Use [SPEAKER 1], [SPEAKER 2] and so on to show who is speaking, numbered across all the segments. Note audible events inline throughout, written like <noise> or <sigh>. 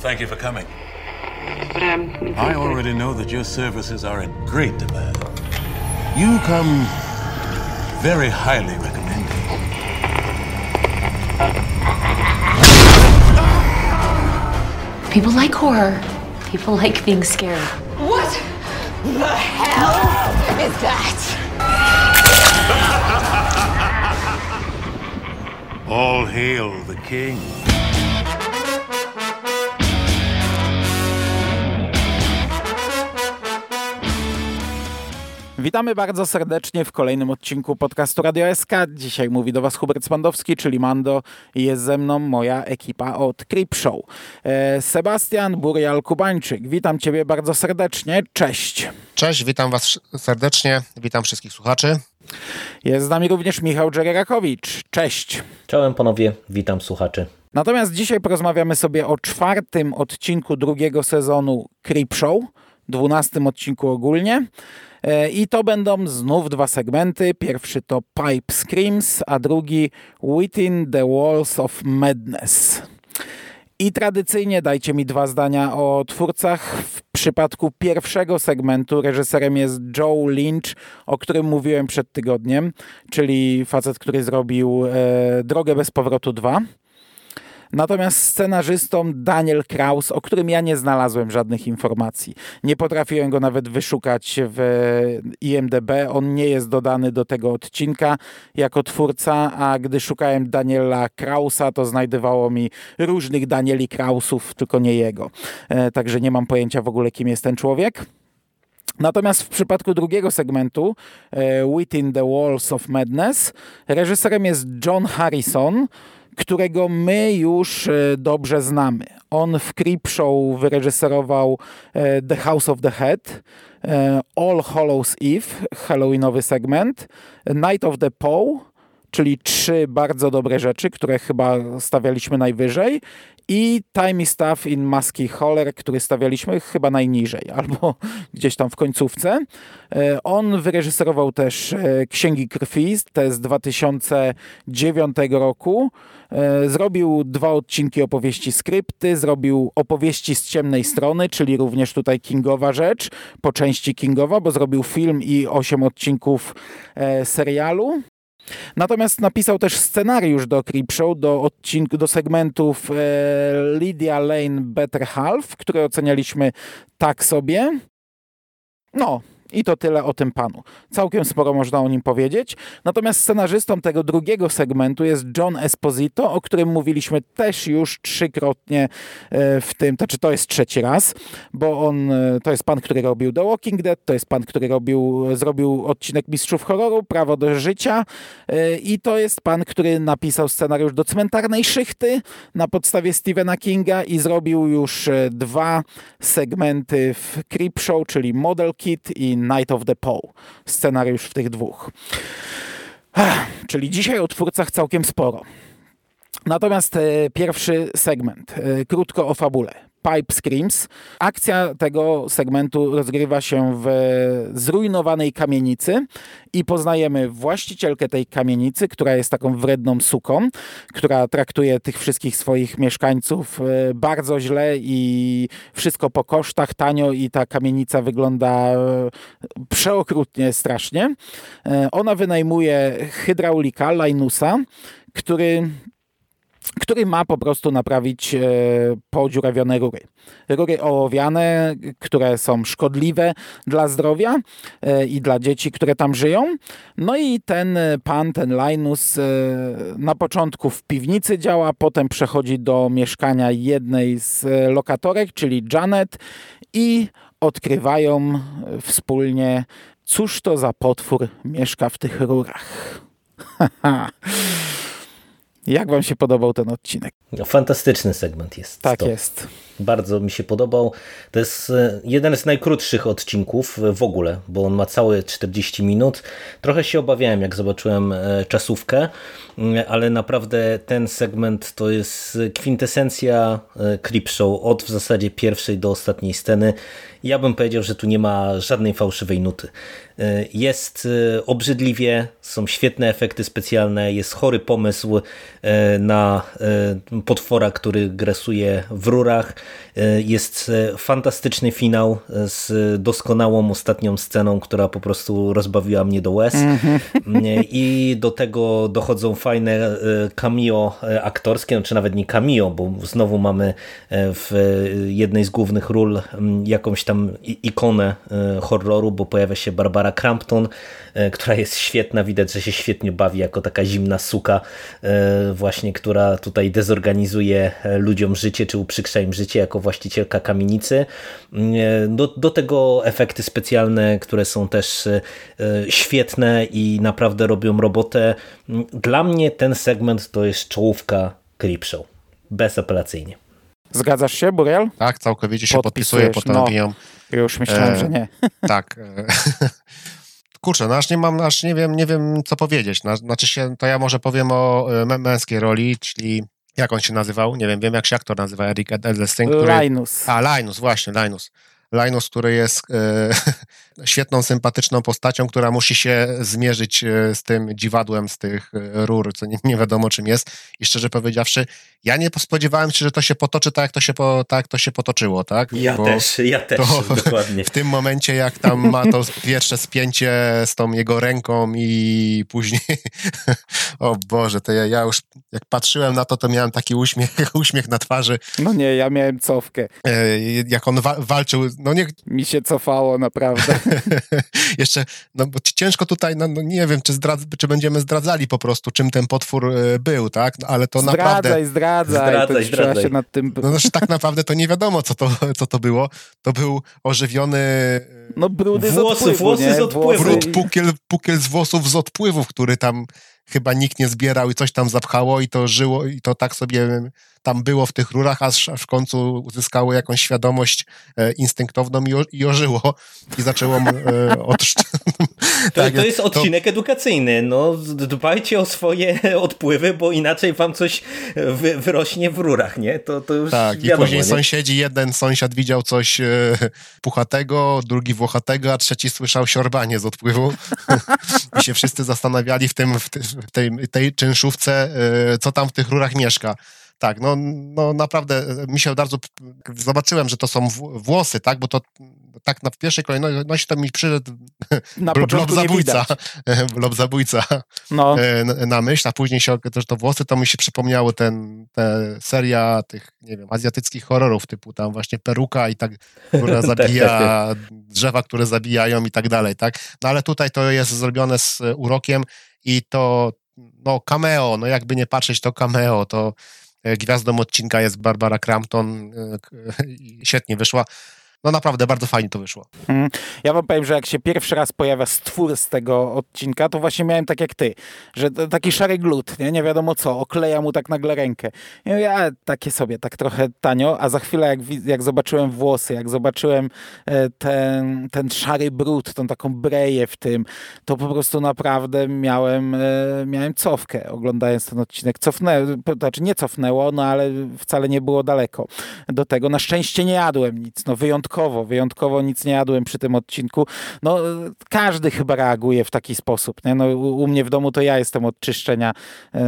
[SPEAKER 1] Thank you for coming. But um, I already know that your services are in great demand. You come very highly recommended.
[SPEAKER 2] People like horror. People like being scared.
[SPEAKER 3] What the hell is that?
[SPEAKER 1] All hail the king.
[SPEAKER 4] Witamy bardzo serdecznie w kolejnym odcinku podcastu Radio SK. Dzisiaj mówi do Was Hubert Spandowski, czyli Mando i jest ze mną moja ekipa od Creep Show. E, Sebastian Burial-Kubańczyk, witam Ciebie bardzo serdecznie. Cześć.
[SPEAKER 5] Cześć, witam Was serdecznie, witam wszystkich słuchaczy.
[SPEAKER 4] Jest z nami również Michał Dżererakowicz. Cześć.
[SPEAKER 6] Czołem panowie, witam słuchaczy.
[SPEAKER 4] Natomiast dzisiaj porozmawiamy sobie o czwartym odcinku drugiego sezonu Creep Show, dwunastym odcinku ogólnie. E, I to będą znów dwa segmenty. Pierwszy to Pipe Screams, a drugi Within the Walls of Madness. I tradycyjnie dajcie mi dwa zdania o twórcach. W przypadku pierwszego segmentu reżyserem jest Joe Lynch, o którym mówiłem przed tygodniem, czyli facet, który zrobił e, Drogę bez powrotu 2. Natomiast scenarzystą Daniel Kraus, o którym ja nie znalazłem żadnych informacji. Nie potrafiłem go nawet wyszukać w IMDB. On nie jest dodany do tego odcinka jako twórca, a gdy szukałem Daniela Krausa, to znajdowało mi różnych Danieli Krausów, tylko nie jego. E, także nie mam pojęcia w ogóle, kim jest ten człowiek. Natomiast w przypadku drugiego segmentu, e, Within the Walls of Madness, reżyserem jest John Harrison, którego my już e, dobrze znamy. On w Creep Show wyreżyserował e, The House of the Head, e, All Hallows Eve, Halloweenowy segment, Night of the Poe, czyli trzy bardzo dobre rzeczy, które chyba stawialiśmy najwyżej i Time Tough in Maski Holler, który stawialiśmy chyba najniżej, <laughs> albo gdzieś tam w końcówce. On wyreżyserował też Księgi Krwi, te z 2009 roku. Zrobił dwa odcinki opowieści skrypty, zrobił opowieści z ciemnej strony, czyli również tutaj Kingowa rzecz, po części Kingowa, bo zrobił film i osiem odcinków serialu. Natomiast napisał też scenariusz do Creepshow, do, odcinku, do segmentów e, Lydia Lane Better Half, które ocenialiśmy tak sobie. No, i to tyle o tym panu. Całkiem sporo można o nim powiedzieć. Natomiast scenarzystą tego drugiego segmentu jest John Esposito, o którym mówiliśmy też już trzykrotnie e, w tym, to znaczy to jest trzeci raz, bo on e, to jest pan, który robił The Walking Dead, to jest pan, który robił, zrobił odcinek Mistrzów Horroru, Prawo do Życia e, i to jest pan, który napisał scenariusz do Cmentarnej Szychty na podstawie Stephena Kinga i zrobił już dwa segmenty w Creepshow, czyli Model Kit i Night of the Poe. Scenariusz w tych dwóch. Czyli dzisiaj o twórcach całkiem sporo. Natomiast e, pierwszy segment, e, krótko o fabule. Pipe Screams. Akcja tego segmentu rozgrywa się w zrujnowanej kamienicy i poznajemy właścicielkę tej kamienicy, która jest taką wredną suką, która traktuje tych wszystkich swoich mieszkańców e, bardzo źle i wszystko po kosztach, tanio i ta kamienica wygląda e, przeokrutnie, strasznie. E, ona wynajmuje hydraulika, Linusa, który który ma po prostu naprawić e, podziurawione rury. Rury ołowiane, które są szkodliwe dla zdrowia e, i dla dzieci, które tam żyją. No i ten pan, ten Linus e, na początku w piwnicy działa, potem przechodzi do mieszkania jednej z lokatorek, czyli Janet i odkrywają wspólnie, cóż to za potwór mieszka w tych rurach. <laughs> Jak wam się podobał ten odcinek?
[SPEAKER 6] No, fantastyczny segment jest.
[SPEAKER 4] Tak to. jest.
[SPEAKER 6] Bardzo mi się podobał. To jest e, jeden z najkrótszych odcinków w ogóle, bo on ma całe 40 minut. Trochę się obawiałem, jak zobaczyłem e, czasówkę, mm, ale naprawdę ten segment to jest kwintesencja Creepshow od w zasadzie pierwszej do ostatniej sceny. Ja bym powiedział, że tu nie ma żadnej fałszywej nuty. E, jest e, obrzydliwie, są świetne efekty specjalne, jest chory pomysł e, na potwora, który gresuje w rurach. Jest fantastyczny finał z doskonałą ostatnią sceną, która po prostu rozbawiła mnie do łez. Mm-hmm. I do tego dochodzą fajne cameo aktorskie, czy nawet nie cameo, bo znowu mamy w jednej z głównych ról jakąś tam ikonę horroru, bo pojawia się Barbara Crampton, e, która jest świetna, widać, że się świetnie bawi jako taka zimna suka e, właśnie, która tutaj dezorganizuje e, ludziom życie, czy uprzykrza im życie jako właścicielka kamienicy. Do, do tego efekty specjalne, które są też świetne i naprawdę robią robotę. Dla mnie ten segment to jest czołówka Creepshow. Bezapelacyjnie.
[SPEAKER 4] Zgadzasz się, Buriel?
[SPEAKER 5] Tak, całkowicie się podpisuję, postanowiłem.
[SPEAKER 4] No, już myślałem, e, że nie. <laughs>
[SPEAKER 5] Tak. <laughs> Kurczę, no aż nie mam, aż nie wiem, nie wiem co powiedzieć. Znaczy się, to ja może powiem o e, męskiej roli, czyli jak on się nazywał? Nie wiem, wiem jak się aktor nazywa, Eric Edelstein.
[SPEAKER 4] Który... Linus.
[SPEAKER 5] A, Linus, właśnie, Linus. Linus, który jest e, <laughs> świetną, sympatyczną postacią, która musi się zmierzyć e, z tym dziwadłem z tych e, rur, co nie, nie, wiadomo czym jest. I szczerze powiedziawszy, ja nie spodziewałem się, że to się potoczy tak, jak to się, po, tak, to się potoczyło, tak?
[SPEAKER 6] Ja Bo też, ja też, <laughs> dokładnie.
[SPEAKER 5] W tym momencie, jak tam ma to <laughs> pierwsze spięcie z tą jego ręką i później, <laughs> o Boże, to ja, ja już jak patrzyłem na to, to miałem taki uśmiech, uśmiech na twarzy.
[SPEAKER 4] No nie, ja miałem cofkę.
[SPEAKER 5] Jak on wa walczył, no nie...
[SPEAKER 4] Mi się cofało, naprawdę. <laughs>
[SPEAKER 5] Jeszcze, no bo ciężko tutaj, no, no nie wiem, czy, zdradz, czy będziemy zdradzali po prostu, czym ten potwór e, był, tak? No, ale to
[SPEAKER 4] zdradzaj,
[SPEAKER 5] naprawdę...
[SPEAKER 4] Zdradzaj, zdradzaj, zdradzaj. się nad tym...
[SPEAKER 5] No znaczy tak naprawdę to nie wiadomo, co to, co to było. To był ożywiony...
[SPEAKER 4] No brudy
[SPEAKER 6] włosy,
[SPEAKER 4] z odpływu,
[SPEAKER 6] włosy
[SPEAKER 4] nie?
[SPEAKER 6] z odpływu.
[SPEAKER 5] Brud, pukiel, pukiel z włosów z odpływów, który tam chyba nikt nie zbierał i coś tam zapchało i to żyło i to tak sobie tam było w tych rurach, aż, w końcu uzyskało jakąś świadomość e, instynktowną i, o, i ożyło i zaczęło e, od... <laughs>
[SPEAKER 6] to, tak, to jest odcinek to... edukacyjny. No, dbajcie o swoje <laughs> odpływy, bo inaczej wam coś wy, wyrośnie w rurach, nie? To, to już
[SPEAKER 5] Tak,
[SPEAKER 6] wiadomo,
[SPEAKER 5] i później
[SPEAKER 6] nie?
[SPEAKER 5] sąsiedzi, jeden sąsiad widział coś e, puchatego, drugi włochatego, a trzeci słyszał siorbanie z odpływu <laughs> i się wszyscy zastanawiali w, tym, w tej, tej czynszówce, e, co tam w tych rurach mieszka. Tak, no, no naprawdę e, mi się bardzo. Zobaczyłem, że to są włosy, tak, bo to tak na pierwszej kolejności to mi przyszedł
[SPEAKER 4] na <laughs> blob
[SPEAKER 5] zabójca. <laughs> blob zabójca
[SPEAKER 4] no.
[SPEAKER 5] E, na myśl, a później się też to włosy, to mi się przypomniało ten, te seria tych, nie wiem, azjatyckich horrorów, typu tam właśnie peruka i tak, która <laughs> tak, zabija tak, tak. drzewa, które zabijają i tak dalej, tak. No ale tutaj to jest zrobione z urokiem i to no cameo, no jakby nie patrzeć, to cameo, to E, gwiazdą odcinka jest Barbara Crampton. E, świetnie wyszła no naprawdę bardzo fajnie to wyszło.
[SPEAKER 4] Hmm. Ja wam powiem, że jak się pierwszy raz pojawia stwór z tego odcinka, to właśnie miałem tak jak ty, że taki szary glut, nie, nie wiadomo co, okleja mu tak nagle rękę. I ja takie sobie, tak trochę tanio, a za chwilę jak, jak zobaczyłem włosy, jak zobaczyłem e, ten, ten szary brud, tą taką breję w tym, to po prostu naprawdę miałem, e, miałem cofkę oglądając ten odcinek. Cofnę, znaczy nie cofnęło, no ale wcale nie było daleko do tego. Na szczęście nie jadłem nic, no wyjątkowo wyjątkowo, wyjątkowo nic nie jadłem przy tym odcinku. No, każdy chyba reaguje w taki sposób. Nie? No, u, mnie w domu to ja jestem od czyszczenia. E,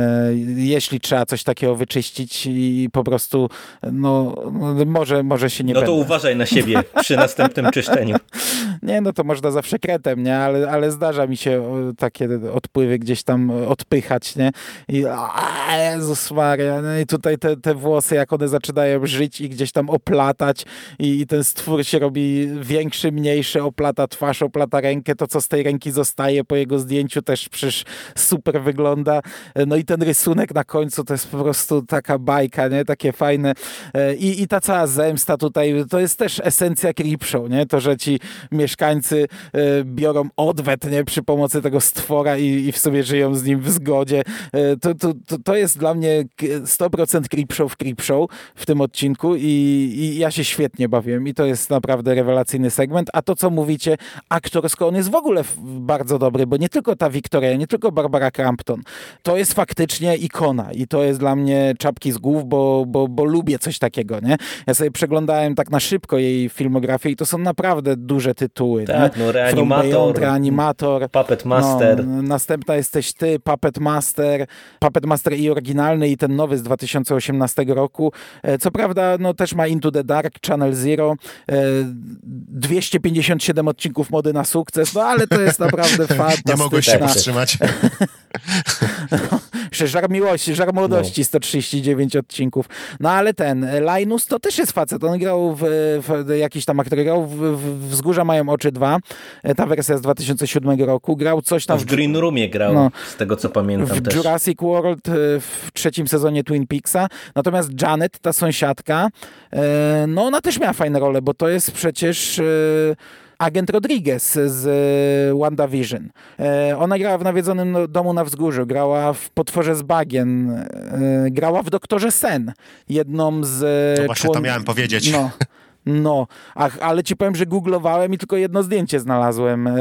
[SPEAKER 4] jeśli trzeba coś takiego wyczyścić i po prostu, no, może, może się nie
[SPEAKER 6] No
[SPEAKER 4] będę.
[SPEAKER 6] to uważaj na siebie przy następnym <laughs> czyszczeniu.
[SPEAKER 4] Nie, no to można zawsze kretem, nie? Ale, ale zdarza mi się takie odpływy gdzieś tam odpychać, nie? I a, Jezus Maria, no i tutaj te, te włosy, jak one zaczynają żyć i gdzieś tam oplatać i, i ten stwór potwór się robi większy, mniejszy, oplata twarz, oplata rękę, to co z tej ręki zostaje po jego zdjęciu też przecież super wygląda. No i ten rysunek na końcu to jest po prostu taka bajka, nie? Takie fajne. I, i ta cała zemsta tutaj, to jest też esencja Creepshow, nie? To, że ci mieszkańcy biorą odwet, nie? Przy pomocy tego stwora i, i w sobie żyją z nim w zgodzie. To, to, to, to jest dla mnie 100% Creepshow w Creepshow w tym odcinku i, i ja się świetnie bawiłem i to jest naprawdę rewelacyjny segment, a to co mówicie, aktorsko on jest w ogóle bardzo dobry, bo nie tylko ta Wiktoria, nie tylko Barbara Crampton, to jest faktycznie ikona i to jest dla mnie czapki z głów, bo, bo, bo lubię coś takiego, nie? Ja sobie przeglądałem tak na szybko jej filmografię i to są naprawdę duże tytuły.
[SPEAKER 6] Tak,
[SPEAKER 4] nie?
[SPEAKER 6] no Reanimator,
[SPEAKER 4] Beyond, Reanimator,
[SPEAKER 6] Puppet Master.
[SPEAKER 4] No, następna jesteś ty, Puppet Master, Puppet Master i oryginalny i ten nowy z 2018 roku. E, co prawda, no też ma Into the Dark, Channel Zero, 257 e, odcinków mody na sukces, no ale to jest naprawdę <laughs> fantastyczne.
[SPEAKER 5] Nie mogłeś się powstrzymać.
[SPEAKER 4] no, <laughs> <laughs> żar miłości, żar młodości, no. 139 odcinków. No ale ten, Linus to też jest facet, on grał w, w jakiś tam aktor, grał w, w Wzgórza mają oczy 2, e, ta wersja z 2007 roku, grał coś tam...
[SPEAKER 6] W Green Roomie grał, no, z tego co pamiętam
[SPEAKER 4] w
[SPEAKER 6] też.
[SPEAKER 4] Jurassic World w trzecim sezonie Twin Peaksa, natomiast Janet, ta sąsiadka, e, no ona też miała fajne role, bo to jest przecież e, agent Rodriguez z WandaVision. Ona grała w Nawiedzonym Domu na Wzgórzu, grała w Potworze z Bagien, grała w Doktorze Sen, jedną z...
[SPEAKER 5] No właśnie człon... to miałem powiedzieć.
[SPEAKER 4] No. <laughs> No, ach, ale ci powiem, że googlowałem i tylko jedno zdjęcie znalazłem. E,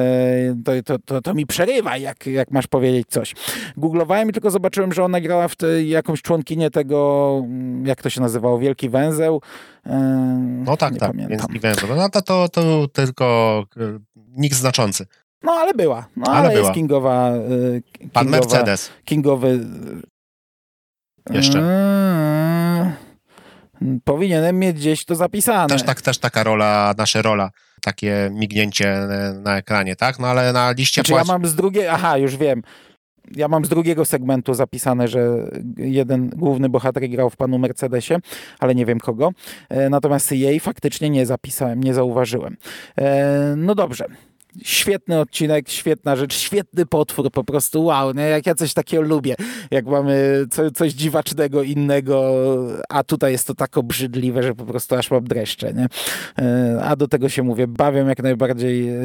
[SPEAKER 4] to, to, to, to mi przerywa, jak, jak masz powiedzieć coś. Googlowałem i tylko zobaczyłem, że ona grała w te, jakąś członkinię tego, mm, jak to się nazywało, Wielki Węzeł.
[SPEAKER 5] E, no tak, tak, pamiętam. Wielki Węzeł. No to, to, to tylko e, nikt znaczący.
[SPEAKER 4] No ale była. No ale, ale była. jest kingowa, kingowa...
[SPEAKER 5] Pan Mercedes.
[SPEAKER 4] Kingowy...
[SPEAKER 5] Jeszcze.
[SPEAKER 4] Powinienem mieć gdzieś to zapisane.
[SPEAKER 5] Też, tak, też taka rola, nasza rola, takie mignięcie na ekranie, tak? No ale na liście
[SPEAKER 4] Czy płaci... ja mam z drugiego, aha, już wiem. Ja mam z drugiego segmentu zapisane, że jeden główny bohater grał w panu Mercedesie, ale nie wiem kogo. E, natomiast jej faktycznie nie zapisałem, nie zauważyłem. E, no dobrze. Świetny odcinek, świetna rzecz, świetny potwór, po prostu wow, nie? jak ja coś takiego lubię, jak mamy co, coś dziwacznego, innego, a tutaj jest to tak obrzydliwe, że po prostu aż mam dreszcze, nie? E, a do tego się mówię, bawię jak najbardziej e,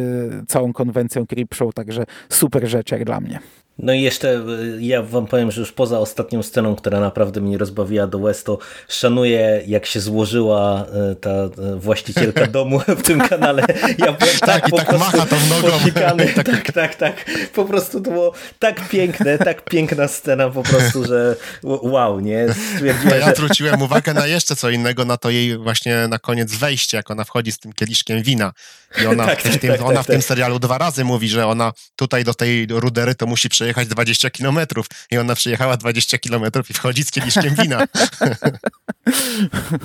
[SPEAKER 4] całą konwencją Creepshow, także super rzecz jak dla mnie.
[SPEAKER 6] No i jeszcze e, ja wam powiem, że już poza ostatnią sceną, która naprawdę mnie rozbawiła do Westo, szanuję jak się złożyła e, ta e, właścicielka <laughs> domu w tym kanale. Ja byłem tak, tak po tak prostu macha tą nogą. <laughs> tak, tak, tak, tak. Po prostu to było tak piękne, tak piękna scena po prostu, że wow, nie?
[SPEAKER 5] Stwierdziłem, ja zwróciłem <laughs> uwagę na jeszcze co innego, na to jej właśnie na koniec wejście, jak ona wchodzi z tym kieliszkiem wina. I ona, tak, w, tym, tak, ona w tym serialu dwa razy mówi, że ona tutaj do tej rudery to musi przejść przejechać 20 kilometrów i ona przejechała 20 kilometrów i wchodzi z kieliszkiem wina. <laughs>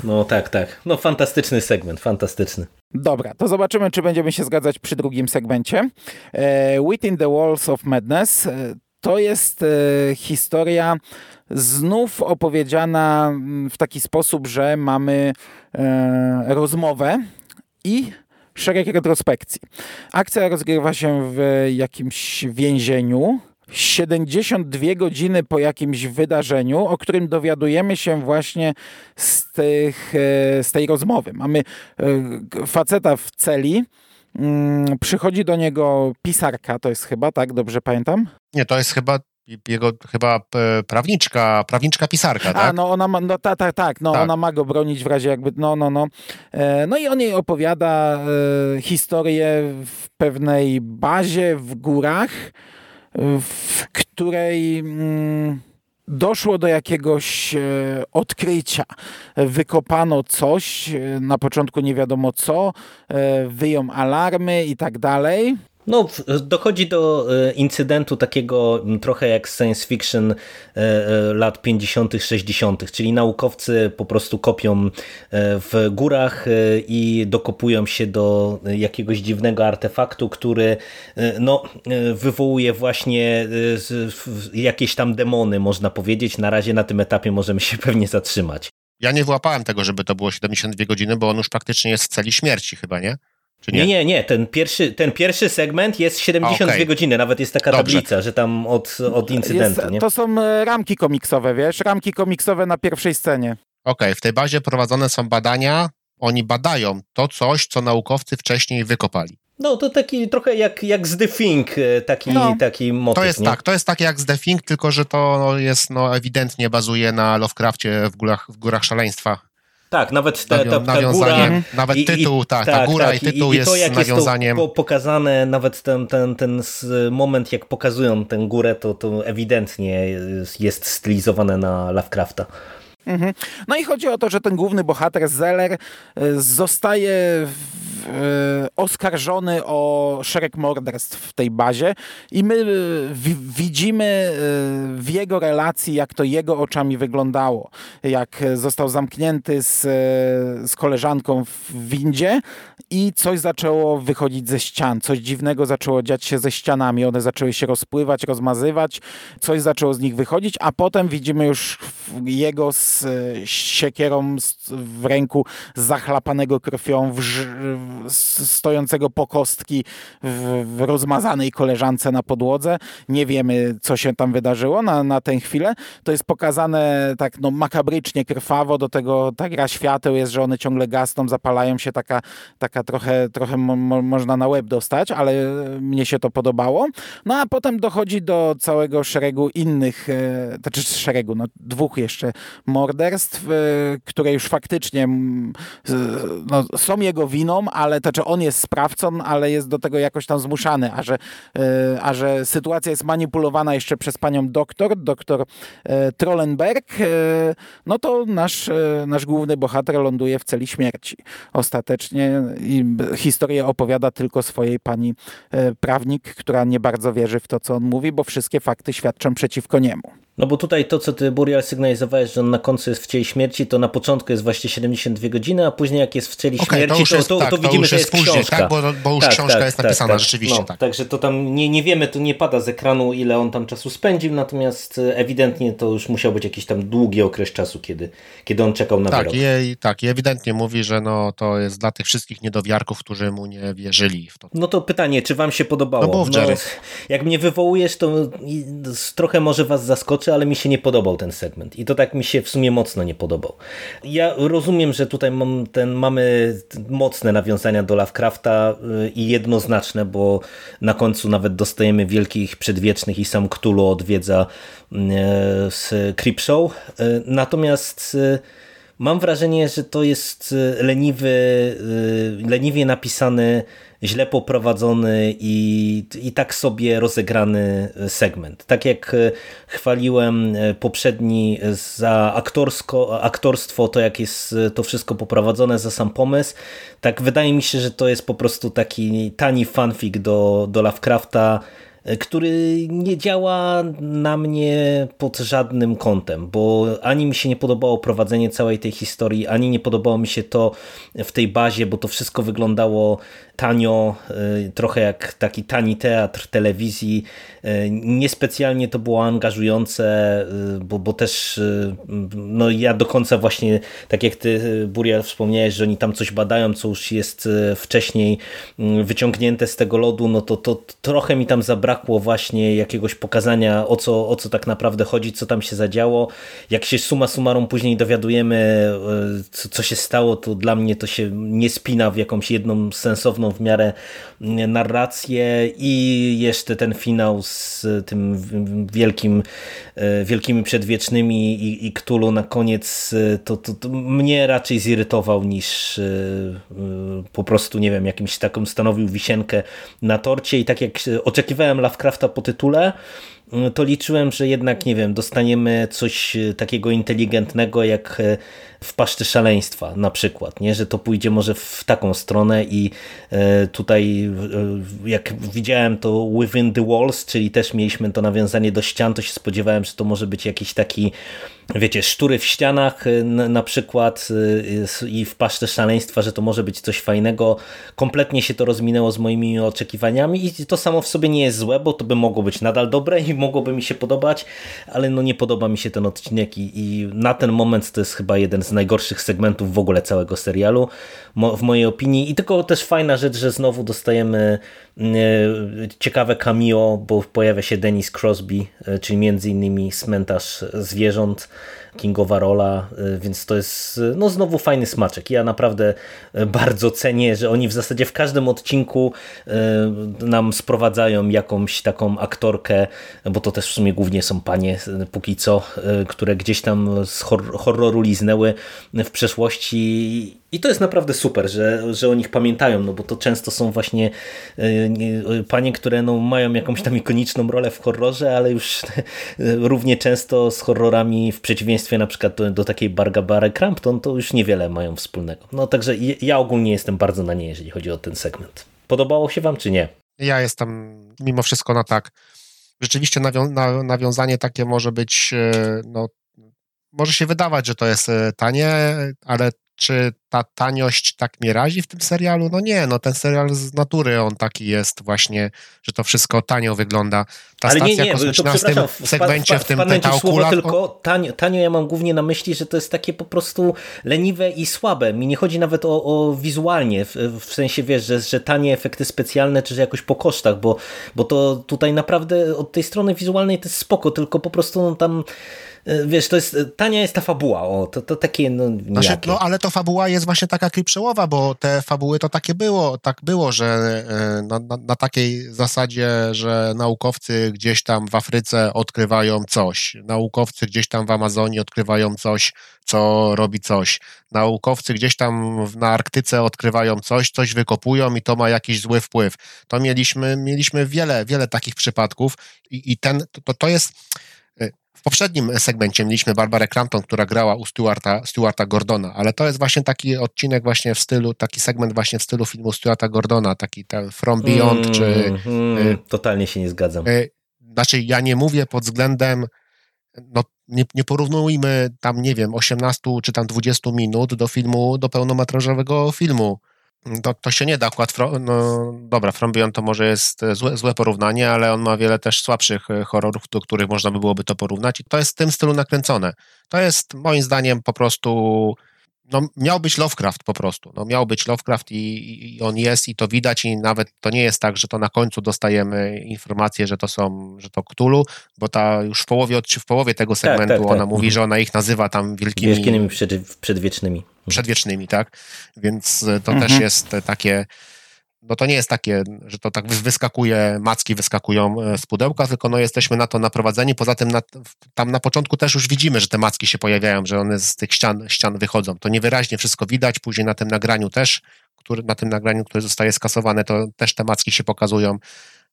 [SPEAKER 6] No tak, tak. No fantastyczny segment, fantastyczny.
[SPEAKER 4] Dobra, to zobaczymy, czy będziemy się zgadzać przy drugim segmencie. E, Within the Walls of Madness e, to jest e, historia znów opowiedziana mm, w taki sposób, że mamy e, rozmowę i szereg retrospekcji. Akcja rozgrywa się w jakimś więzieniu, 72 godziny po jakimś wydarzeniu, o którym dowiadujemy się właśnie z, tych, e, z tej rozmowy. Mamy e, faceta w celi, mm, przychodzi do niego pisarka, to jest chyba, tak? Dobrze pamiętam?
[SPEAKER 5] Nie, to jest chyba jego chyba e, prawniczka, prawniczka pisarka, tak?
[SPEAKER 4] A, no ona ma, no tak, tak, tak, no tak. ona ma go bronić w razie jakby, no, no, no. no i on jej opowiada historię w pewnej bazie w górach, w której mm, doszło do jakiegoś e, odkrycia. Wykopano coś, e, na początku nie wiadomo co, e, wyją alarmy i tak dalej.
[SPEAKER 6] No, dochodzi do e, incydentu takiego trochę jak science fiction e, e, lat 50., 60., czyli naukowcy po prostu kopią w górach i dokopują się do jakiegoś dziwnego artefaktu, który no, wywołuje właśnie jakieś tam demony, można powiedzieć. Na razie na tym etapie możemy się <laughs> pewnie zatrzymać.
[SPEAKER 5] Ja nie wyłapałem tego, żeby to było 72 godziny, bo on już praktycznie jest w celi śmierci chyba, nie?
[SPEAKER 6] Nie? nie? nie, nie, Ten pierwszy, ten pierwszy segment jest 72 okay. godziny. Nawet jest taka Dobrze. tablica, że tam od, od incydentu. Jest,
[SPEAKER 4] to są e, ramki komiksowe, wiesz? Ramki komiksowe na pierwszej scenie.
[SPEAKER 5] Okej, okay, w tej bazie prowadzone są badania. Oni badają to coś, co naukowcy wcześniej wykopali.
[SPEAKER 6] No to taki trochę jak, jak z The Thing, e, taki, no, taki motyw.
[SPEAKER 5] To jest
[SPEAKER 6] nie?
[SPEAKER 5] tak, to jest tak jak z The Thing, tylko że to jest no, ewidentnie bazuje na Lovecraftie w górach, w górach szaleństwa.
[SPEAKER 6] Tak, nawet ta, ta, ta góra.
[SPEAKER 5] Nawet i, tytuł, tak, ta góra tak, i tytuł i, jest, i to, jak nawiązaniem.
[SPEAKER 6] Jest to pokazane, nawet ten, ten, ten moment, jak pokazują tę górę, to, to ewidentnie jest stylizowane na Lovecrafta.
[SPEAKER 4] Mhm. No i chodzi o to, że ten główny bohater Zeller e, zostaje w, e, oskarżony o szereg morderstw w tej bazie i my w, widzimy e, w jego relacji, jak to jego oczami wyglądało. Jak został zamknięty z, z koleżanką w windzie i coś zaczęło wychodzić ze ścian. Coś dziwnego zaczęło dziać się ze ścianami. One zaczęły się rozpływać, rozmazywać. Coś zaczęło z nich wychodzić, a potem widzimy już jego z z siekierą w ręku zachlapanego krwią, stojącego po kostki w, rozmazanej koleżance na podłodze. Nie wiemy, co się tam wydarzyło na, na tę chwilę. To jest pokazane tak no, makabrycznie, krwawo, do tego ta gra świateł jest, że one ciągle gasną, zapalają się, taka, taka trochę, trochę mo można na łeb dostać, ale mnie się to podobało. No a potem dochodzi do całego szeregu innych, e, znaczy szeregu, no dwóch jeszcze morderstw, y, które już faktycznie no, są jego winą, ale to, czy on jest sprawcą, ale jest do tego jakoś tam zmuszany, a że, y, a że sytuacja jest manipulowana jeszcze przez panią doktor, doktor y, Trollenberg, no to nasz, nasz główny bohater ląduje w celi śmierci. Ostatecznie i historię opowiada tylko swojej pani prawnik, która nie bardzo wierzy w to, co on mówi, bo wszystkie fakty świadczą przeciwko niemu.
[SPEAKER 6] No bo tutaj to, co ty, Burial, sygnalizowałeś, że on na końcu jest w cieli śmierci, to na początku jest właśnie 72 godziny, a później jak jest w cieli okay, śmierci, to, jest, to, tak, to widzimy, że jest później, książka.
[SPEAKER 5] Tak, bo, bo już tak, książka tak, jest tak, napisana, tak. rzeczywiście. No,
[SPEAKER 6] tak. Także to tam nie, nie wiemy, to nie pada z ekranu, ile on tam czasu spędził, natomiast e, ewidentnie to już musiał być jakiś tam długi okres czasu, kiedy, kiedy on czekał na
[SPEAKER 5] tak,
[SPEAKER 6] wyrok.
[SPEAKER 5] I, tak, i ewidentnie mówi, że no, to jest dla tych wszystkich niedowiarków, którzy mu nie wierzyli w to.
[SPEAKER 6] No to pytanie, czy wam się podobało?
[SPEAKER 5] No, bo no,
[SPEAKER 6] jak mnie wywołujesz, to trochę może was zaskoczy, ale mi się nie podoba podobał ten segment i to tak mi się w sumie mocno nie podobał. Ja rozumiem, że tutaj mam ten, mamy mocne nawiązania do Lovecrafta y, i jednoznaczne, bo na końcu nawet dostajemy wielkich przedwiecznych i sam Cthulhu odwiedza y, z Creepshow. Y, natomiast mam wrażenie, że to jest leniwy, leniwie napisany źle poprowadzony i, i tak sobie rozegrany segment. Tak jak chwaliłem poprzedni za aktorsko, aktorstwo, to jak jest to wszystko poprowadzone za sam pomysł, tak wydaje mi się, że to jest po prostu taki tani fanfic do, do Lovecrafta, który nie działa na mnie pod żadnym kątem, bo ani mi się nie podobało prowadzenie całej tej historii, ani nie podobało mi się to w tej bazie, bo to wszystko wyglądało tanio, y, trochę jak taki tani teatr telewizji. Y, niespecjalnie to było angażujące, y, bo, bo też no ja do końca właśnie, tak jak ty Buria wspomniałeś, że oni tam coś badają, co już jest wcześniej wyciągnięte z tego lodu, no to, to trochę mi tam zabrakło właśnie jakiegoś pokazania o co, o co tak naprawdę chodzi, co tam się zadziało. Jak się suma summarum później dowiadujemy, co, co się stało, to dla mnie to się nie spina w jakąś jedną sensowną w miarę narrację i jeszcze ten finał z tym wielkim, e, wielkimi przedwiecznymi i, i na koniec e, to, to, to mnie raczej zirytował niż e, po prostu, nie wiem, jakimś taką stanowił wisienkę na torcie i tak jak oczekiwałem Lovecrafta po tytule, to liczyłem, że jednak, nie wiem, dostaniemy coś takiego inteligentnego jak w paszczy szaleństwa na przykład, nie? że to pójdzie może w taką stronę i e, tutaj e, jak widziałem to Within the Walls, czyli też mieliśmy to nawiązanie do ścian, to się spodziewałem, że to może być jakiś taki wiecie, sztury w ścianach na przykład i w paszcze szaleństwa, że to może być coś fajnego. Kompletnie się to rozminęło z moimi oczekiwaniami i to samo w sobie nie jest złe, bo to by mogło być nadal dobre i mogłoby mi się podobać, ale no nie podoba mi się ten odcinek i, i na ten moment to jest chyba jeden z najgorszych segmentów w ogóle całego serialu, w mojej opinii. I tylko też fajna rzecz, że znowu dostajemy mm, e, ciekawe cameo, bo pojawia się Dennis Crosby, e, czyli między innymi cmentarz zwierząt, Kingowa rola, y, więc to jest y, no znowu fajny smaczek. Ja naprawdę y, bardzo cenię, że oni w zasadzie w każdym odcinku nam sprowadzają jakąś taką aktorkę, bo to też w sumie głównie są panie póki co, które gdzieś tam z horroru liznęły w przeszłości i to jest naprawdę super, że, że o nich pamiętają, no bo to często są właśnie panie, które no mają jakąś tam ikoniczną rolę w horrorze, ale już <laughs> równie często z horrorami w przeciwieństwie na przykład do, do takiej Bargabary Crampton, to już niewiele mają wspólnego. No także ja ogólnie jestem bardzo na nie, jeżeli chodzi o ten segment. Podobało się wam, czy nie?
[SPEAKER 5] Ja jestem mimo wszystko na tak. Rzeczywiście nawią na, nawiązanie takie może być, e, no, może się wydawać, że to jest e, tanie, ale czy ta taniość tak mnie razi w tym serialu? No nie, no ten serial z natury on taki jest właśnie, że to wszystko tanio wygląda. Ta
[SPEAKER 6] Ale nie, nie, to przepraszam, w segmencie, w tym ta okula... tylko tanio, tanio ja mam głównie na myśli, że to jest takie po prostu leniwe i słabe. Mi nie chodzi nawet o, o wizualnie, w, w, sensie wiesz, że, że tanie efekty specjalne, czy że jakoś po kosztach, bo, bo to tutaj naprawdę od tej strony wizualnej to jest spoko, tylko po prostu no, tam wiesz, to jest, tania jest ta fabuła, o, to, to takie, no,
[SPEAKER 5] znaczy, no ale to fabuła jest właśnie taka klipszowa, bo te fabuły to takie było, tak było, że e, na, na, na, takiej zasadzie, że naukowcy gdzieś tam w Afryce odkrywają coś, naukowcy gdzieś tam w Amazonii odkrywają coś, co robi coś, naukowcy gdzieś tam na Arktyce odkrywają coś, coś wykopują i to ma jakiś zły wpływ. To mieliśmy, mieliśmy wiele, wiele takich przypadków i, i ten, to, to jest w poprzednim segmencie mieliśmy Barbarę Crampton, która grała u Stuarta, Stuarta Gordona, ale to jest właśnie taki odcinek właśnie w stylu, taki segment właśnie w stylu filmu Stuarta Gordona, taki ten From Beyond, mm, czy...
[SPEAKER 6] Mm, totalnie się nie zgadzam. Y,
[SPEAKER 5] znaczy, ja nie mówię pod względem no, nie, nie porównujmy tam, nie wiem, 18 czy tam 20 minut do filmu, do pełnometrażowego filmu. To, to się nie da akurat, no dobra, From Beyond to może jest złe, złe porównanie, ale on ma wiele też słabszych e, horrorów, do których można by byłoby to porównać i to jest w tym stylu nakręcone. To jest moim zdaniem po prostu no, miał być Lovecraft po prostu. No, miał być Lovecraft i, i, on jest i to widać i nawet to nie jest tak, że to na końcu dostajemy informację, że to są, że to Cthulhu, bo ta już w połowie, w połowie tego tak, segmentu tak, tak, ona mówi, mhm. że ona ich nazywa tam wielkimi...
[SPEAKER 6] Wielkimi przed, przedwiecznymi.
[SPEAKER 5] Przedwiecznymi, tak. Więc to mhm. też jest takie no to nie jest takie, że to tak wyskakuje, macki wyskakują e, z pudełka, tylko no jesteśmy na to naprowadzeni. Poza tym na, tam na początku też już widzimy, że te macki się pojawiają, że one z tych ścian, ścian wychodzą. To niewyraźnie wszystko widać, później na tym nagraniu też, który, na tym nagraniu, które zostaje skasowane, to też te macki się pokazują.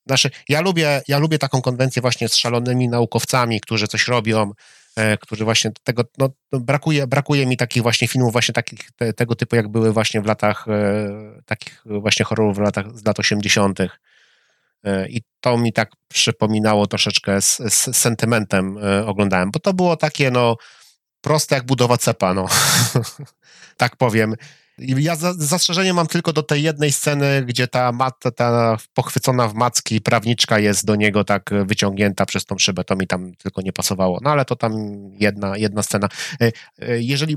[SPEAKER 5] Znaczy, ja lubię, ja lubię taką konwencję właśnie z szalonymi naukowcami, którzy coś robią, którzy właśnie tego, no, brakuje, brakuje mi takich właśnie filmów, właśnie takich, te, tego typu, jak były właśnie w latach, e, takich właśnie horrorów w latach, z lat 80. E, I to mi tak przypominało troszeczkę z, z sentymentem oglądałem, bo to było takie, no, proste jak budowa cepa, no, <laughs> tak powiem. Ja zastrzeżenie mam tylko do tej jednej sceny, gdzie ta, mat, ta pochwycona w macki prawniczka jest do niego tak wyciągnięta przez tą szybę. To mi tam tylko nie pasowało. No ale to tam jedna, jedna scena. E, e, jeżeli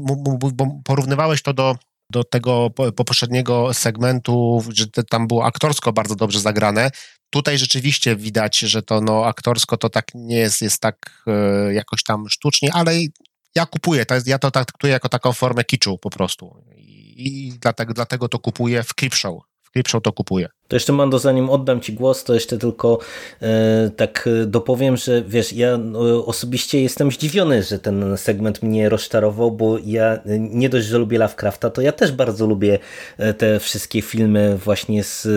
[SPEAKER 5] porównywałeś to do do tego poprzedniego segmentu, że tam było aktorsko bardzo dobrze zagrane. Tutaj rzeczywiście widać, że to no, aktorsko to tak nie jest, jest tak e, jakoś tam sztucznie, ale ja kupuję, to jest, ja to traktuję jako taką formę kiczu po prostu i dlatego, dlatego to kupuję w Creepshow. W Creepshow to kupuję.
[SPEAKER 6] To jeszcze Mando, zanim oddam Ci głos, to jeszcze tylko e, tak dopowiem, że wiesz, ja no, osobiście jestem zdziwiony, że ten segment mnie rozczarował, bo ja nie dość, że lubię Lovecrafta, to ja też bardzo lubię e, te wszystkie filmy właśnie z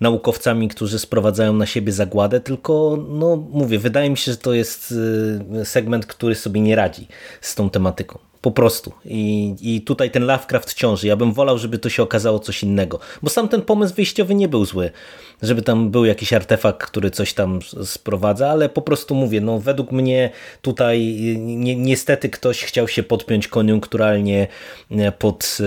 [SPEAKER 6] naukowcami, którzy sprowadzają na siebie zagładę, tylko no mówię, wydaje mi się, że to jest e, segment, który sobie nie radzi z tą tematyką Po prostu. I, I tutaj ten Lovecraft ciąży. Ja bym wolał, żeby to się okazało coś innego. Bo sam ten pomysł wyjściowy nie był zły. Żeby tam był jakiś artefakt, który coś tam sprowadza, ale po prostu mówię, no według mnie tutaj ni niestety ktoś chciał się podpiąć koniunkturalnie e, pod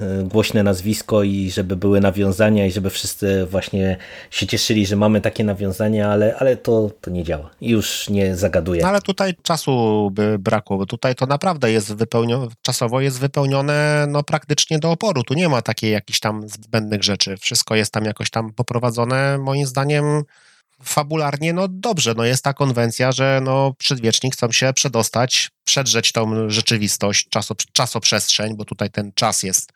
[SPEAKER 6] e, głośne nazwisko i żeby były nawiązania i żeby wszyscy właśnie się cieszyli, że mamy takie nawiązania, ale, ale to, to nie działa. Już nie zagaduje.
[SPEAKER 5] No ale tutaj czasu by brakło, bo tutaj to naprawdę jest wypełnione, czasowo jest wypełnione no praktycznie do oporu. Tu nie ma takiej jakichś tam zbędnych rzeczy. Wszystko jest tam jakoś tam poprowadzone, moim zdaniem fabularnie, no dobrze, no jest ta konwencja, że no przedwieczni chcą się przedostać, przedrzeć tą rzeczywistość, czaso, czasoprzestrzeń, bo tutaj ten czas jest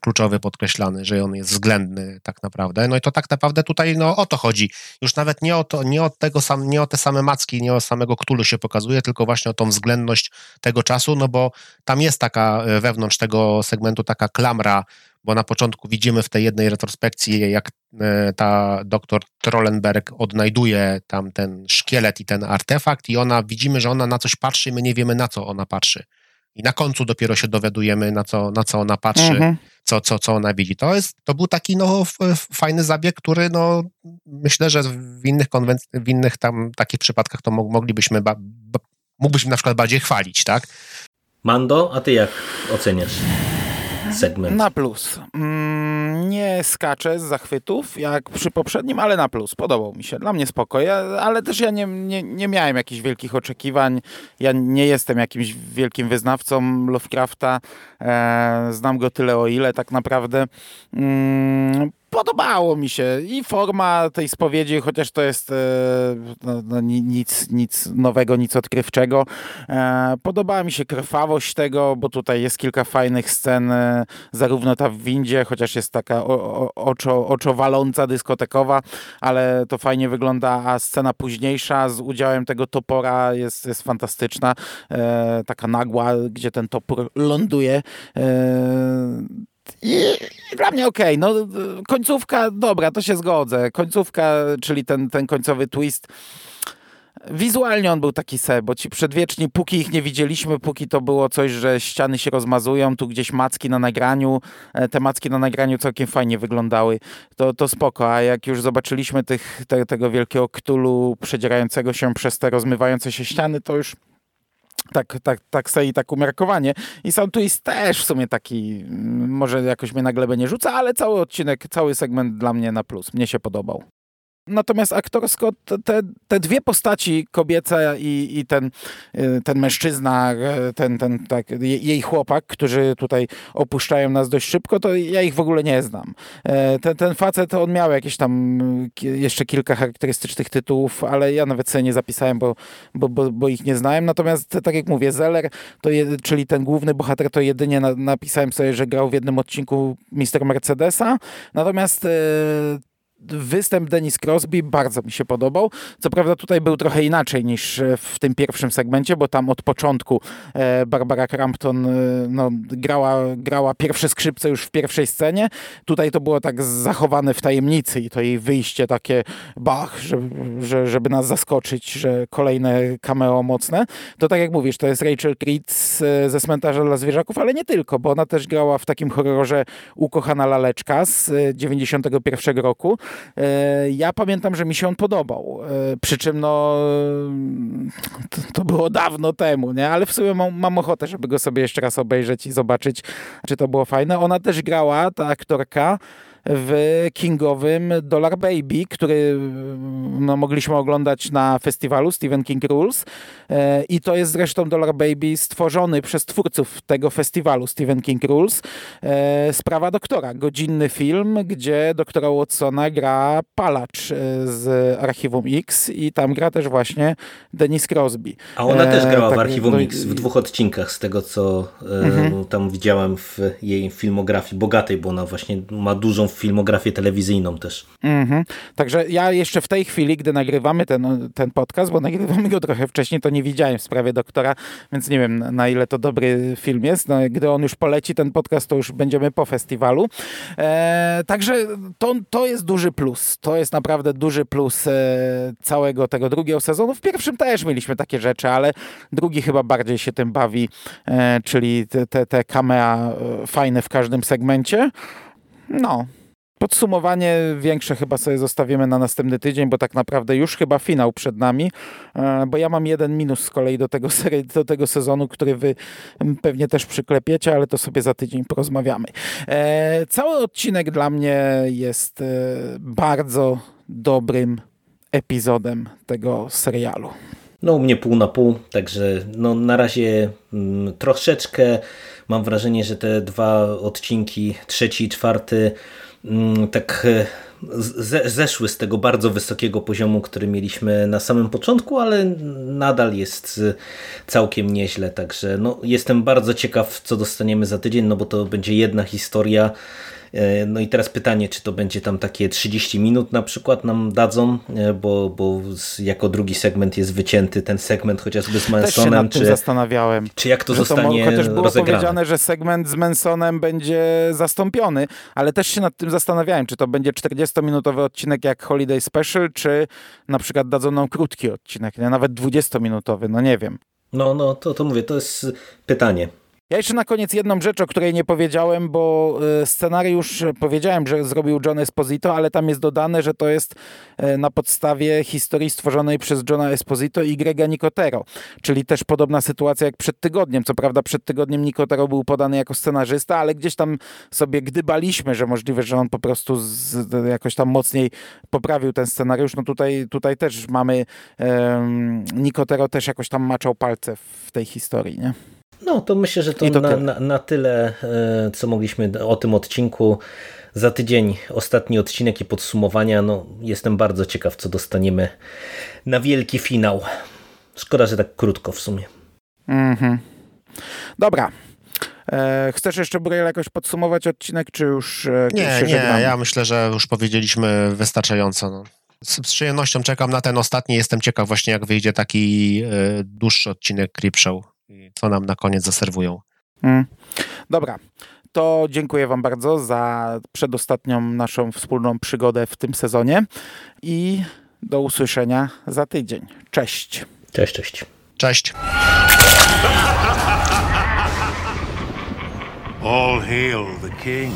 [SPEAKER 5] kluczowy podkreślany, że on jest względny tak naprawdę. No i to tak naprawdę tutaj no, o to chodzi. Już nawet nie o, to, nie o, tego sam, nie o te same macki, nie o samego Ktulu się pokazuje, tylko właśnie o tą względność tego czasu, no bo tam jest taka e, wewnątrz tego segmentu taka klamra, bo na początku widzimy w tej jednej retrospekcji, jak e, ta doktor Trollenberg odnajduje tam ten szkielet i ten artefakt i ona, widzimy, że ona na coś patrzy i my nie wiemy, na co ona patrzy. I na końcu dopiero się dowiadujemy, na co, na co ona patrzy, mhm. co, co, co ona widzi. To, jest, to był taki no, fajny zabieg, który no, myślę, że w innych, konwenc- w innych tam takich przypadkach to moglibyśmy, ba- mógłbyśmy na przykład bardziej chwalić, tak?
[SPEAKER 6] Mando, a ty jak oceniasz? Segment.
[SPEAKER 4] Na plus. Mm, nie skaczę z zachwytów, jak przy poprzednim, ale na plus. Podobał mi się. Dla mnie spoko. Ja, ale też ja nie, nie, nie miałem jakichś wielkich oczekiwań. Ja nie jestem jakimś wielkim wyznawcą Lovecrafta. E, znam go tyle o ile tak naprawdę. Podobało mi się i forma tej spowiedzi, chociaż to jest e, no, no, nic, nic nowego, nic odkrywczego. E, podobała mi się krwawość tego, bo tutaj jest kilka fajnych scen, e, zarówno ta w windzie, chociaż jest taka oczo, oczowaląca, dyskotekowa, ale to fajnie wygląda, a scena późniejsza z udziałem tego topora jest, jest fantastyczna. Taka nagła, gdzie ten topór ląduje i, dla mnie okej, okay. no końcówka, dobra, to się zgodzę. Końcówka, czyli ten, ten końcowy twist. Wizualnie on był taki se, bo ci przedwieczni, póki ich nie widzieliśmy, póki to było coś, że ściany się rozmazują, tu gdzieś macki na nagraniu, e, te macki na nagraniu całkiem fajnie wyglądały, to, to spoko, a jak już zobaczyliśmy tych, te, tego wielkiego ktulu przedzierającego się przez te rozmywające się ściany, to już tak, tak, tak sobie i tak umiarkowanie. I Sound Twist też w sumie taki, mm, może jakoś mnie na glebę nie rzuca, ale cały odcinek, cały segment dla mnie na plus. Mnie się podobał. Natomiast aktorsko te, te dwie postaci, kobieca i, i ten, y, ten mężczyzna, y, ten, ten tak, jej chłopak, którzy tutaj opuszczają nas dość szybko, to ja ich w ogóle nie znam. E, ten, ten facet, on miał jakieś tam jeszcze kilka charakterystycznych tytułów, ale ja nawet sobie nie zapisałem, bo, bo, bo, bo ich nie znałem. Natomiast tak jak mówię, Zeller, to je, czyli ten główny bohater, to jedynie na, napisałem sobie, że grał w jednym odcinku Mister Mercedesa. Natomiast e, występ Denis Crosby bardzo mi się podobał. Co prawda tutaj był trochę inaczej niż e, w tym pierwszym segmencie, bo tam od początku e, Barbara Crampton e, no, grała, grała pierwsze skrzypce już w pierwszej scenie. Tutaj to było tak zachowane w tajemnicy i to jej wyjście takie bach, żeby, żeby nas zaskoczyć, że kolejne cameo mocne. To tak jak mówisz, to jest Rachel Creed ze Cmentarza dla Zwierzaków, ale nie tylko, bo ona też grała w takim horrorze Ukochana Laleczka z 91 roku. E, ja pamiętam, że mi się on podobał. E, przy czym no to, to było dawno temu, nie? Ale w sumie mam, mam, ochotę, żeby go sobie jeszcze raz obejrzeć i zobaczyć, czy to było fajne. Ona też grała, ta aktorka, w kingowym Dollar Baby, który no, mogliśmy oglądać na festiwalu Stephen King Rules e, i to jest zresztą Dollar Baby stworzony przez twórców tego festiwalu Stephen King Rules. E, sprawa doktora, godzinny film, gdzie doktora Watsona gra palacz e, z Archiwum X i tam gra też właśnie Denis Crosby.
[SPEAKER 6] A ona też grała tak, w Archiwum no, X w dwóch odcinkach z tego, co mhm. tam widziałem w jej filmografii bogatej, bo ona właśnie ma dużą filmografię telewizyjną też.
[SPEAKER 4] Mhm. Także ja jeszcze w tej chwili, gdy nagrywamy ten, ten podcast, bo nagrywamy go trochę wcześniej, to nie widziałem w sprawie doktora, więc nie wiem na ile to dobry film jest. No, gdy on już poleci, ten podcast, to już będziemy po festiwalu. E, także to, to jest duży plus. To jest naprawdę duży plus e, całego tego drugiego sezonu. W pierwszym też mieliśmy takie rzeczy, ale drugi chyba bardziej się tym bawi, e, czyli te, te, te camea e, fajne w każdym segmencie. No, Podsumowanie większe chyba sobie zostawimy na następny tydzień, bo tak naprawdę już chyba finał przed nami, e, bo ja mam jeden minus z kolei do tego, serii, do tego sezonu, który wy pewnie też przyklepiecie, ale to sobie za tydzień porozmawiamy. E, cały odcinek dla mnie jest e, bardzo dobrym epizodem tego serialu.
[SPEAKER 6] No u mnie pół na pół, także no na razie mm, troszeczkę mam wrażenie, że te dwa odcinki, trzeci i czwarty tak e, ze, zeszły z tego bardzo wysokiego poziomu, który mieliśmy na samym początku, ale nadal jest e, całkiem nieźle, także no, jestem bardzo ciekaw, co dostaniemy za tydzień, no bo to będzie jedna historia, no i teraz pytanie, czy to będzie tam takie 30 minut na przykład nam dadzą, e, bo, bo jako drugi segment jest wycięty ten segment chociażby z Mansonem. Też się
[SPEAKER 4] nad tym zastanawiałem.
[SPEAKER 6] Czy jak to zostanie to, Chociaż
[SPEAKER 4] było
[SPEAKER 6] rozegrane.
[SPEAKER 4] powiedziane, że segment z Mansonem będzie zastąpiony, ale też się nad tym zastanawiałem, czy to będzie 40-minutowy odcinek jak Holiday Special, czy na przykład dadzą nam krótki odcinek, nie? nawet 20-minutowy, no nie wiem.
[SPEAKER 6] No, no, to, to mówię, to jest pytanie.
[SPEAKER 4] Ja jeszcze na koniec jedną rzecz, o której nie powiedziałem, bo e, scenariusz powiedziałem, że zrobił John Esposito, ale tam jest dodane, że to jest e, na podstawie historii stworzonej przez Johna Esposito i Grega Nicotero, czyli też podobna sytuacja jak przed tygodniem. Co prawda przed tygodniem Nicotero był podany jako scenarzysta, ale gdzieś tam sobie gdybaliśmy, że możliwe, że on po prostu z, jakoś tam mocniej poprawił ten scenariusz. No tutaj, tutaj też mamy um, Nicotero też jakoś tam maczał palce w tej historii, nie?
[SPEAKER 6] No to myślę, że to, to na, na, na, tyle, e, co mogliśmy o tym odcinku. Za tydzień ostatni odcinek i podsumowania. No, jestem bardzo ciekaw, co dostaniemy na wielki finał. Szkoda, że tak krótko w sumie.
[SPEAKER 4] Mhm. Dobra. E, chcesz jeszcze, Burel, jakoś podsumować odcinek, czy już e,
[SPEAKER 5] Nie, nie, ja myślę, że już powiedzieliśmy wystarczająco. No. Z, z przyjemnością czekam na ten ostatni. Jestem ciekaw właśnie, jak wyjdzie taki e, dłuższy odcinek Creepshow co nam na koniec zaserwują.
[SPEAKER 4] Hmm. Dobra, to dziękuję Wam bardzo za przedostatnią naszą wspólną przygodę w tym sezonie i do usłyszenia za tydzień. Cześć.
[SPEAKER 6] Cześć, cześć.
[SPEAKER 5] Cześć.
[SPEAKER 1] All hail the king.